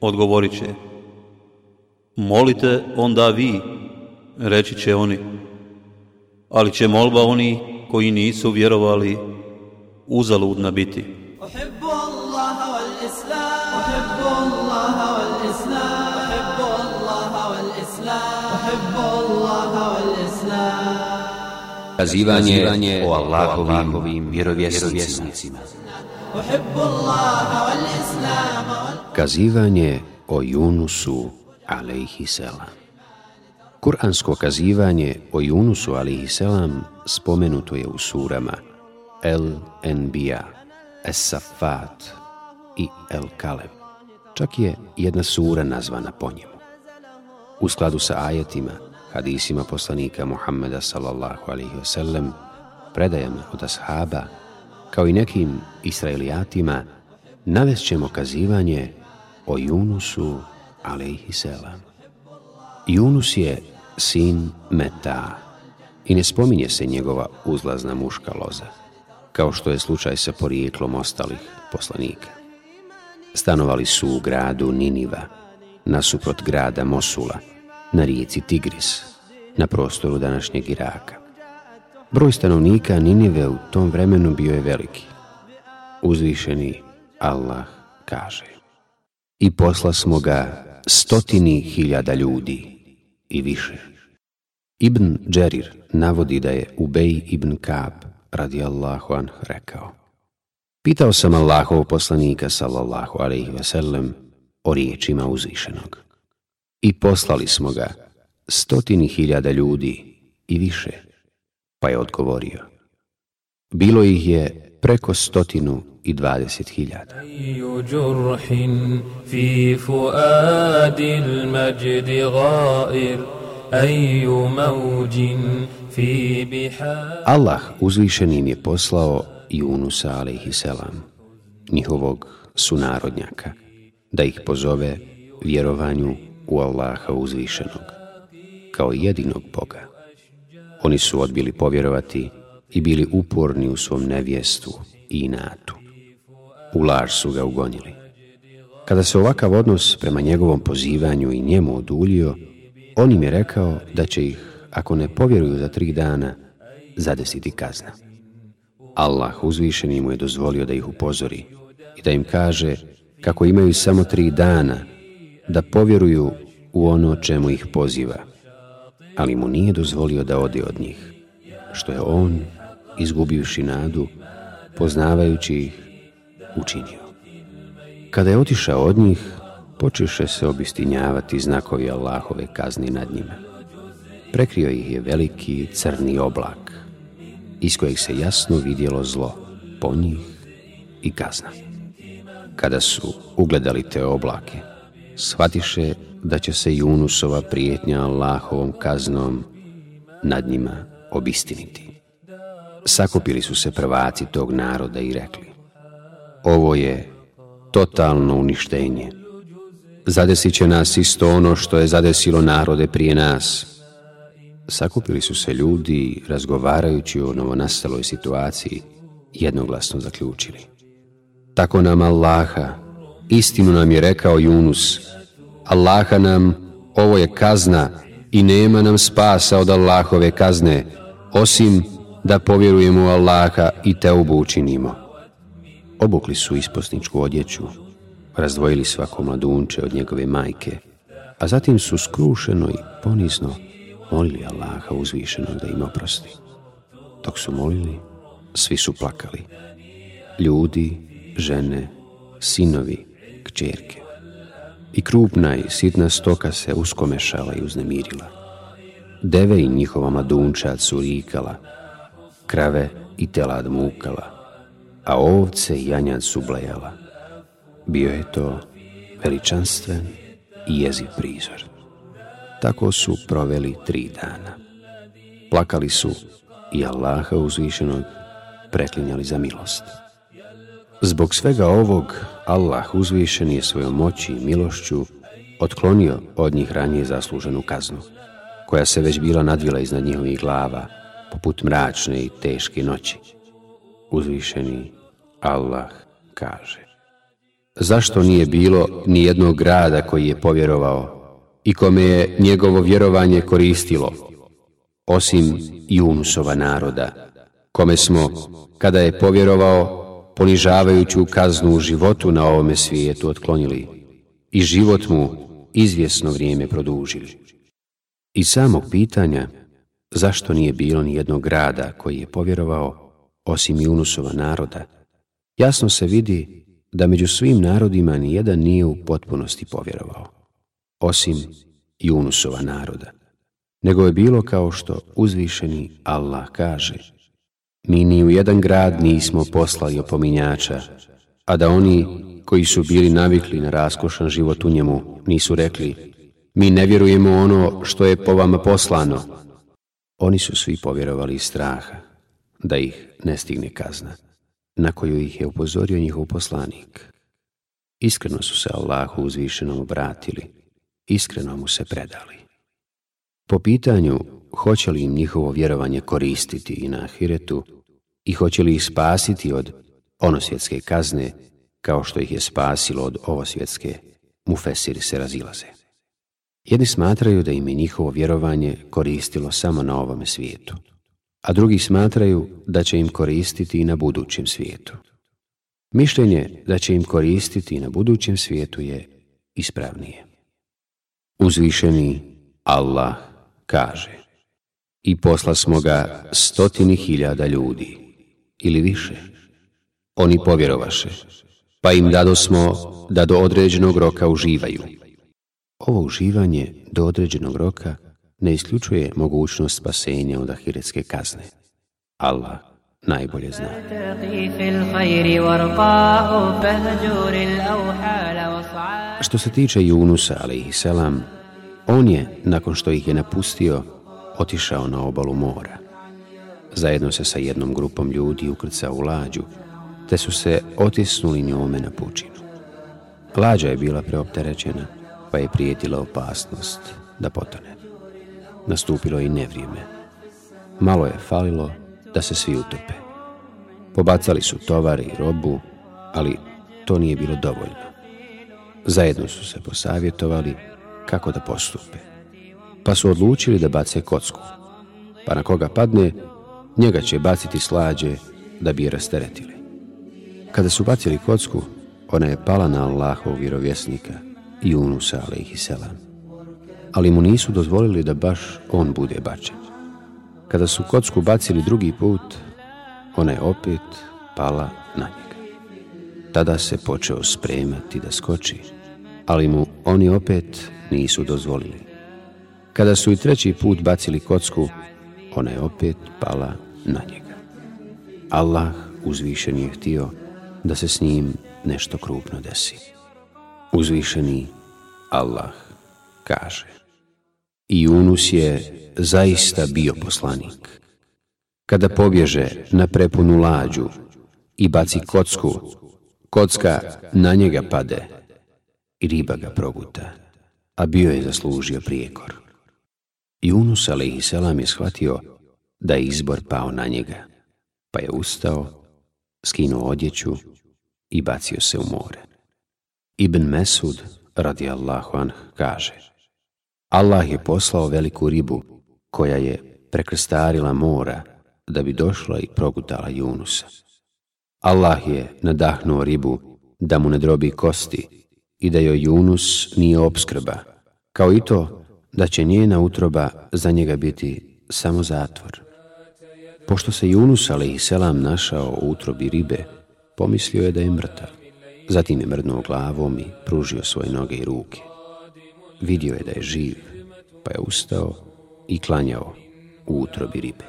odgovorit će Molite onda vi, reći će oni, ali će molba oni koji nisu vjerovali uzaludna biti. Kazivanje o Allahovim vjerovjesnicima. Kazivanje o Junusu alaihi selam Kur'ansko kazivanje o Junusu alaihi selam spomenuto je u surama El Enbija, Es Safat i El Kalem. Čak je jedna sura nazvana po njemu. U skladu sa ajetima, hadisima poslanika Muhammeda sallallahu alaihi wasallam, predajama od ashaba, kao i nekim Israelijatima, navest ćemo kazivanje o Junusu alejhiselam. Junus je sin Meta i ne spominje se njegova uzlazna muška loza, kao što je slučaj sa porijeklom ostalih poslanika. Stanovali su u gradu Niniva, nasuprot grada Mosula, na rijeci Tigris, na prostoru današnjeg Iraka. Broj stanovnika Ninive u tom vremenu bio je veliki. Uzvišeni Allah kaže I posla smo ga stotini hiljada ljudi i više. Ibn Džerir navodi da je Ubej ibn Kab radi Allahu anh rekao Pitao sam Allahov poslanika sallallahu alaihi wasallam o riječima uzvišenog. I poslali smo ga stotini hiljada ljudi i više pa je odgovorio. Bilo ih je preko stotinu i dvadeset hiljada. Allah uzvišenim je poslao Junusa selam, njihovog sunarodnjaka, da ih pozove vjerovanju u Allaha uzvišenog, kao jedinog Boga. Oni su odbili povjerovati i bili uporni u svom nevjestu i inatu. U laž su ga ugonili. Kada se ovakav odnos prema njegovom pozivanju i njemu odulio, on im je rekao da će ih, ako ne povjeruju za tri dana, zadesiti kazna. Allah uzvišeni mu je dozvolio da ih upozori i da im kaže kako imaju samo tri dana da povjeruju u ono čemu ih poziva ali mu nije dozvolio da ode od njih, što je on, izgubivši nadu, poznavajući ih, učinio. Kada je otišao od njih, počeše se obistinjavati znakovi Allahove kazni nad njima. Prekrio ih je veliki crni oblak, iz kojeg se jasno vidjelo zlo po njih i kazna. Kada su ugledali te oblake, shvatiše da će se Junusova prijetnja Allahovom kaznom nad njima obistiniti. Sakupili su se prvaci tog naroda i rekli Ovo je totalno uništenje. Zadesit će nas isto ono što je zadesilo narode prije nas. Sakupili su se ljudi, razgovarajući o novonastaloj situaciji, jednoglasno zaključili. Tako nam Allaha, istinu nam je rekao Junus, Allaha nam, ovo je kazna i nema nam spasa od Allahove kazne, osim da povjerujemo u Allaha i te učinimo. Obukli su isposničku odjeću, razdvojili svako mladunče od njegove majke, a zatim su skrušeno i ponizno molili Allaha uzvišeno da im oprosti. Dok su molili, svi su plakali. Ljudi, žene, sinovi, kćerke. I krupna i sitna stoka se uskomešala i uznemirila. Deve i njihova su curikala, krave i telad mukala, a ovce i janjac su blejala. Bio je to veličanstven i jeziv prizor. Tako su proveli tri dana. Plakali su i Allaha uzvišenog preklinjali za milost. Zbog svega ovog, Allah uzvišen je svojom moći i milošću otklonio od njih ranije zasluženu kaznu, koja se već bila nadvila iznad njihovih glava, poput mračne i teške noći. Uzvišeni Allah kaže. Zašto nije bilo ni jednog grada koji je povjerovao i kome je njegovo vjerovanje koristilo, osim Jumsova naroda, kome smo, kada je povjerovao, ponižavajuću kaznu u životu na ovome svijetu otklonili i život mu izvjesno vrijeme produžili. I samog pitanja zašto nije bilo ni jednog grada koji je povjerovao osim Junusova naroda, jasno se vidi da među svim narodima ni jedan nije u potpunosti povjerovao, osim Junusova naroda, nego je bilo kao što uzvišeni Allah kaže – mi ni u jedan grad nismo poslali opominjača, a da oni koji su bili navikli na raskošan život u njemu nisu rekli mi ne vjerujemo ono što je po vama poslano. Oni su svi povjerovali iz straha da ih ne stigne kazna, na koju ih je upozorio njihov poslanik. Iskreno su se Allahu uzvišenom obratili, iskreno mu se predali. Po pitanju hoće li im njihovo vjerovanje koristiti i na ahiretu, i hoće li ih spasiti od onosvjetske kazne kao što ih je spasilo od ovosvjetske, mufesiri se razilaze. Jedni smatraju da im je njihovo vjerovanje koristilo samo na ovome svijetu, a drugi smatraju da će im koristiti i na budućem svijetu. Mišljenje da će im koristiti i na budućem svijetu je ispravnije. Uzvišeni Allah kaže i posla smo ga stotini hiljada ljudi ili više. Oni povjerovaše, pa im dado smo da do određenog roka uživaju. Ovo uživanje do određenog roka ne isključuje mogućnost spasenja od ahiretske kazne. Allah najbolje zna. Što se tiče Junusa, Selam, on je, nakon što ih je napustio, otišao na obalu mora. Zajedno se sa jednom grupom ljudi ukrcao u lađu, te su se otisnuli njome na pučinu. Lađa je bila preopterećena, pa je prijetila opasnost da potane. Nastupilo je i nevrijeme. Malo je falilo da se svi utope. Pobacali su tovari i robu, ali to nije bilo dovoljno. Zajedno su se posavjetovali kako da postupe. Pa su odlučili da bace kocku. Pa na koga padne, Njega će baciti slađe da bi je rasteretili. Kada su bacili kocku, ona je pala na Allahov vjerovjesnika i unusa alaihi selam. Ali mu nisu dozvolili da baš on bude bačen. Kada su kocku bacili drugi put, ona je opet pala na njega. Tada se počeo spremati da skoči, ali mu oni opet nisu dozvolili. Kada su i treći put bacili kocku, ona je opet pala na njega. Allah uzvišen je htio da se s njim nešto krupno desi. Uzvišeni Allah kaže I unus je zaista bio poslanik. Kada pobježe na prepunu lađu i baci kocku, kocka na njega pade i riba ga proguta, a bio je zaslužio prijekor. Yunus a.s. je shvatio da je izbor pao na njega, pa je ustao, skinuo odjeću i bacio se u more. Ibn Mesud, radi Allahu anh, kaže Allah je poslao veliku ribu koja je prekrstarila mora da bi došla i progutala Junusa. Allah je nadahnuo ribu da mu ne drobi kosti i da joj Junus nije obskrba, kao i to da će njena utroba za njega biti samo zatvor. Pošto se Junus ali i selam našao u utrobi ribe, pomislio je da je mrtav. Zatim je mrdnuo glavom i pružio svoje noge i ruke. Vidio je da je živ, pa je ustao i klanjao u utrobi ribe.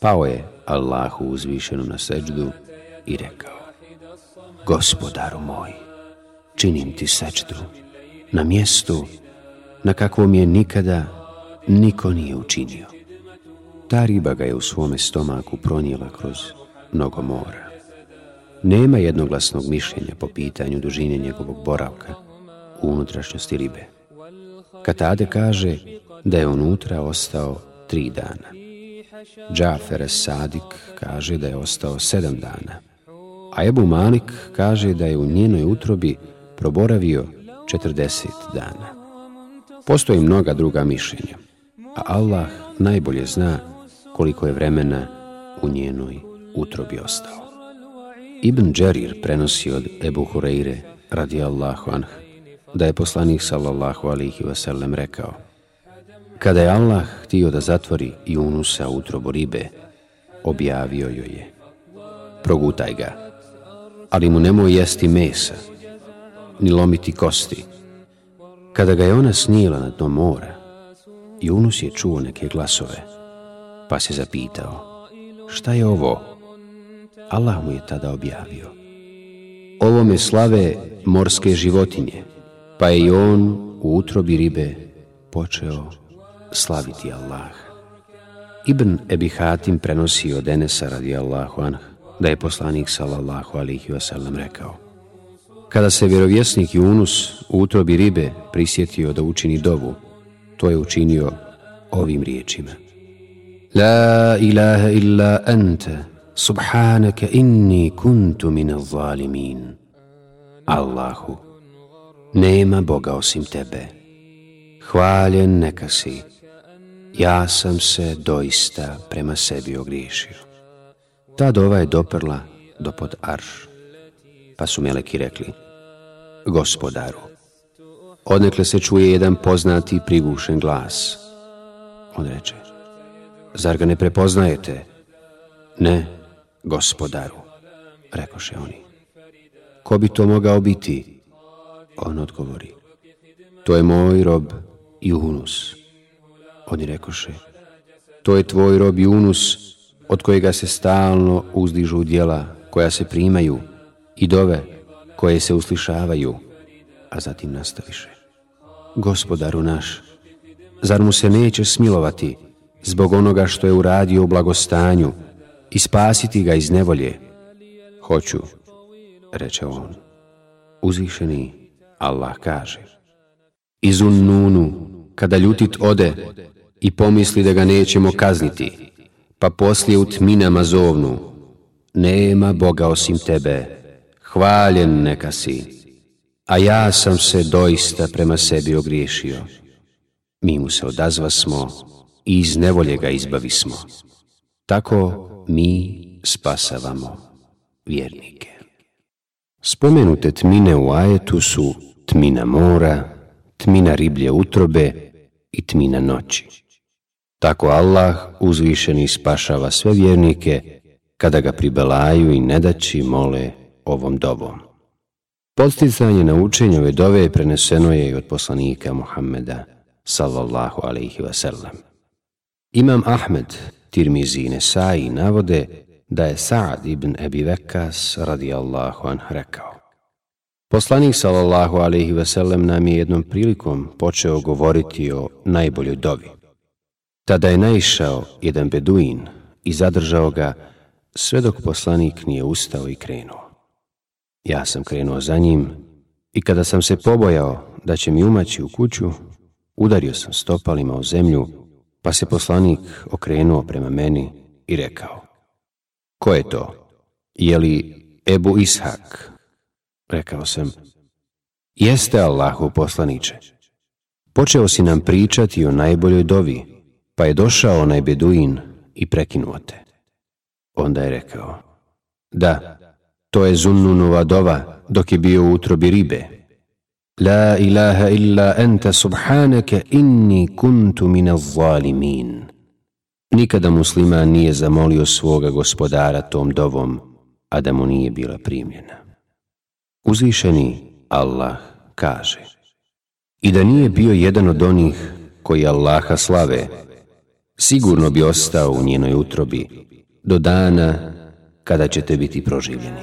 Pao je Allahu uzvišenu na seđdu i rekao Gospodaru moj, činim ti seđdu na mjestu na kakvom je nikada niko nije učinio. Ta riba ga je u svome stomaku pronijela kroz mnogo mora. Nema jednoglasnog mišljenja po pitanju dužine njegovog boravka u unutrašnjosti ribe. Katade kaže da je unutra ostao tri dana. Džafer Sadik kaže da je ostao sedam dana, a Ebu Malik kaže da je u njenoj utrobi proboravio 40 dana. Postoji mnoga druga mišljenja, a Allah najbolje zna koliko je vremena u njenoj utrobi ostao. Ibn Đerir prenosi od Ebu Hureyre radi Allahu anh da je poslanik sallallahu alihi wasallam rekao Kada je Allah htio da zatvori Junusa utrobu ribe, objavio joj je Progutaj ga, ali mu nemoj jesti mesa, ni lomiti kosti. Kada ga je ona snijela na dno mora, Junus je čuo neke glasove pa se zapitao, šta je ovo? Allah mu je tada objavio. Ovo me slave morske životinje, pa je i on u utrobi ribe počeo slaviti Allah. Ibn Ebi Hatim prenosi od Enesa radi Allahu anh, da je poslanik sallallahu alihi wasallam rekao. Kada se vjerovjesnik Junus u utrobi ribe prisjetio da učini dovu, to je učinio ovim riječima. لا إله إلا أنت subhanaka inni kuntu min zalimin. Allahu, nema Boga osim tebe. Hvaljen neka si, ja sam se doista prema sebi ogriješio. Ta dova je doprla do pod arš, pa su meleki rekli, gospodaru. Odnekle se čuje jedan poznati prigušen glas. On reče, Zar ga ne prepoznajete? Ne, gospodaru, rekoše oni. Ko bi to mogao biti? On odgovori. To je moj rob i unus. Oni rekoše. To je tvoj rob unus od kojega se stalno uzdižu djela koja se primaju i dove koje se uslišavaju, a zatim nastaviše. Gospodaru naš, zar mu se neće smilovati zbog onoga što je uradio u blagostanju i spasiti ga iz nevolje. Hoću, reče on. Uzvišeni Allah kaže. Izun nunu, kada ljutit ode i pomisli da ga nećemo kazniti, pa poslije u tminama zovnu. Nema Boga osim tebe, hvaljen neka si. A ja sam se doista prema sebi ogriješio. Mi mu se odazva smo i iz nevolje ga izbavismo. Tako mi spasavamo vjernike. Spomenute tmine u ajetu su tmina mora, tmina riblje utrobe i tmina noći. Tako Allah uzvišeni spašava sve vjernike kada ga pribelaju i nedaći mole ovom dobom. Podsticanje na učenje ove dove preneseno je i od poslanika Muhammeda sallallahu alaihi wasallam. Imam Ahmed, Tirmizi i Nesai navode da je Sa'ad ibn Ebi Vekas radijallahu anh rekao Poslanik sallallahu alaihi veselem nam je jednom prilikom počeo govoriti o najboljoj dobi. Tada je naišao jedan beduin i zadržao ga sve dok poslanik nije ustao i krenuo. Ja sam krenuo za njim i kada sam se pobojao da će mi umaći u kuću, udario sam stopalima u zemlju pa se poslanik okrenuo prema meni i rekao, ko je to? Je li Ebu Ishak? Rekao sam, jeste Allahu poslaniče. Počeo si nam pričati o najboljoj dovi, pa je došao onaj beduin i prekinuo te. Onda je rekao, da, to je Zunnunova dova dok je bio u utrobi ribe. La ilaha illa انت subhanaka inni kuntu min zalimin Nikada musliman nije zamolio svoga gospodara tom dovom, a da mu nije bila primljena. Uzvišeni Allah kaže I da nije bio jedan od onih koji Allaha slave, sigurno bi ostao u njenoj utrobi do dana kada ćete biti proživljeni.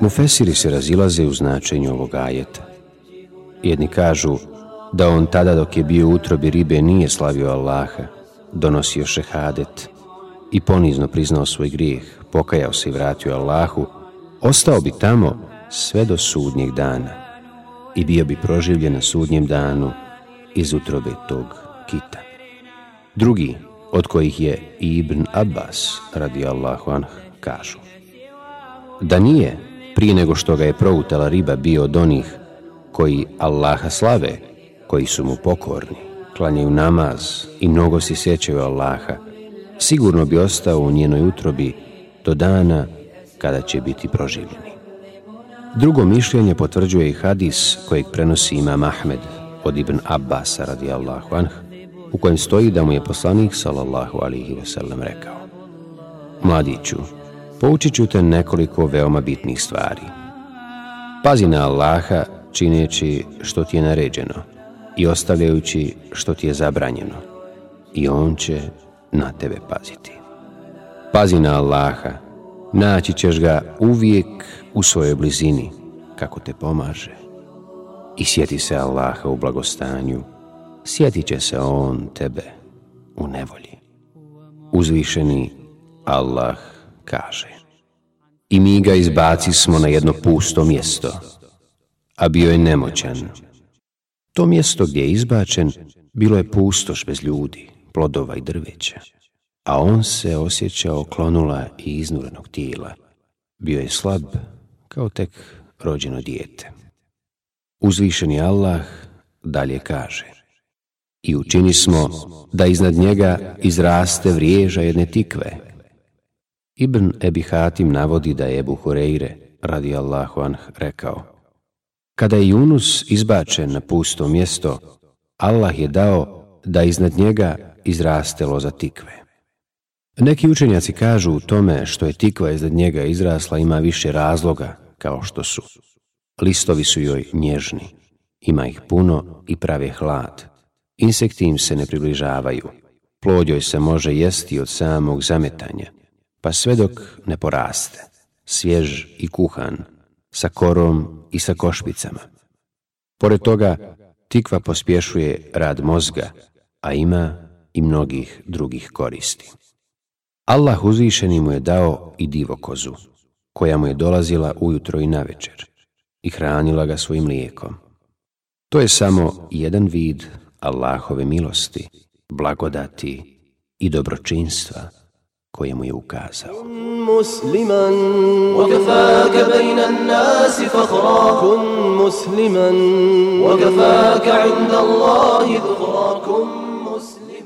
Mufesiri se razilaze u značenju ovog ajeta. Jedni kažu da on tada dok je bio u utrobi ribe nije slavio Allaha, donosio šehadet i ponizno priznao svoj grijeh, pokajao se i vratio Allahu, ostao bi tamo sve do sudnjeg dana i bio bi proživljen na sudnjem danu iz utrobe tog kita. Drugi, od kojih je Ibn Abbas, radi Allahu anh, kažu da nije, prije nego što ga je proutala riba, bio od onih koji Allaha slave, koji su mu pokorni, klanjaju namaz i mnogo si sjećaju Allaha, sigurno bi ostao u njenoj utrobi do dana kada će biti proživljeni. Drugo mišljenje potvrđuje i hadis kojeg prenosi ima Ahmed od Ibn Abbas radijallahu anh, u kojem stoji da mu je poslanik sallallahu alihi wasallam rekao Mladiću, poučit ću te nekoliko veoma bitnih stvari. Pazi na Allaha čineći što ti je naređeno i ostavljajući što ti je zabranjeno i On će na tebe paziti. Pazi na Allaha, naći ćeš ga uvijek u svojoj blizini kako te pomaže i sjeti se Allaha u blagostanju, sjetit će se On tebe u nevolji. Uzvišeni Allah kaže I mi ga smo na jedno pusto mjesto, a bio je nemoćan. To mjesto gdje je izbačen bilo je pustoš bez ljudi, plodova i drveća, a on se osjećao klonula i iznurenog tijela. Bio je slab kao tek rođeno dijete. Uzvišeni Allah dalje kaže I učini smo da iznad njega izraste vriježa jedne tikve. Ibn Ebi Hatim navodi da je Ebu Hureyre, radi Allahu anh, rekao Kada je junus izbačen na pusto mjesto, Allah je dao da iznad njega izraste loza tikve. Neki učenjaci kažu u tome što je tikva iznad njega izrasla ima više razloga, kao što su Listovi su joj nježni. Ima ih puno i prave hlad. Insekti im se ne približavaju. Plod joj se može jesti od samog zametanja, pa sve dok ne poraste. Svjež i kuhan, sa korom i sa košpicama. Pored toga, tikva pospješuje rad mozga, a ima i mnogih drugih koristi. Allah uzvišeni mu je dao i divokozu, koja mu je dolazila ujutro i navečer i hranila ga svojim lijekom. To je samo jedan vid Allahove milosti, blagodati i dobročinstva koje mu je ukazao.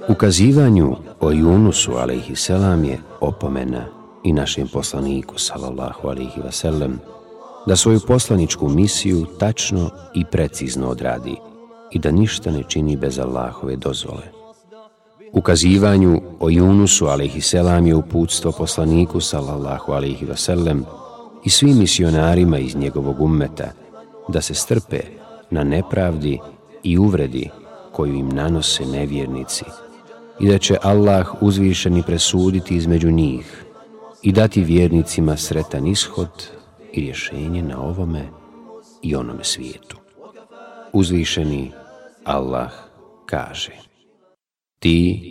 Ukazivanju o Junusu alaihi selam je opomena i našem poslaniku sallallahu alaihi wasallam da svoju poslaničku misiju tačno i precizno odradi i da ništa ne čini bez Allahove dozvole. Ukazivanju o Junusu alaihisselam je uputstvo poslaniku sallallahu alaihi i svim misionarima iz njegovog ummeta da se strpe na nepravdi i uvredi koju im nanose nevjernici i da će Allah uzvišeni presuditi između njih i dati vjernicima sretan ishod i rješenje na ovome i onome svijetu. Uzvišeni Allah kaže Ti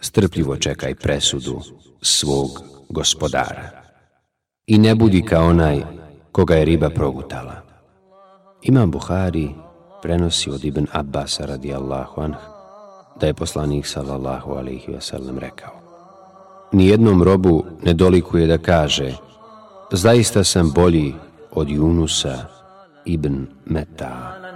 strpljivo čekaj presudu svog gospodara i ne budi kao onaj koga je riba progutala. Imam Buhari prenosi od Ibn Abbas radijallahu anh da je poslanik sallallahu alaihi wasallam rekao Nijednom robu ne dolikuje da kaže zaista sam bolji od Junusa ibn Meta.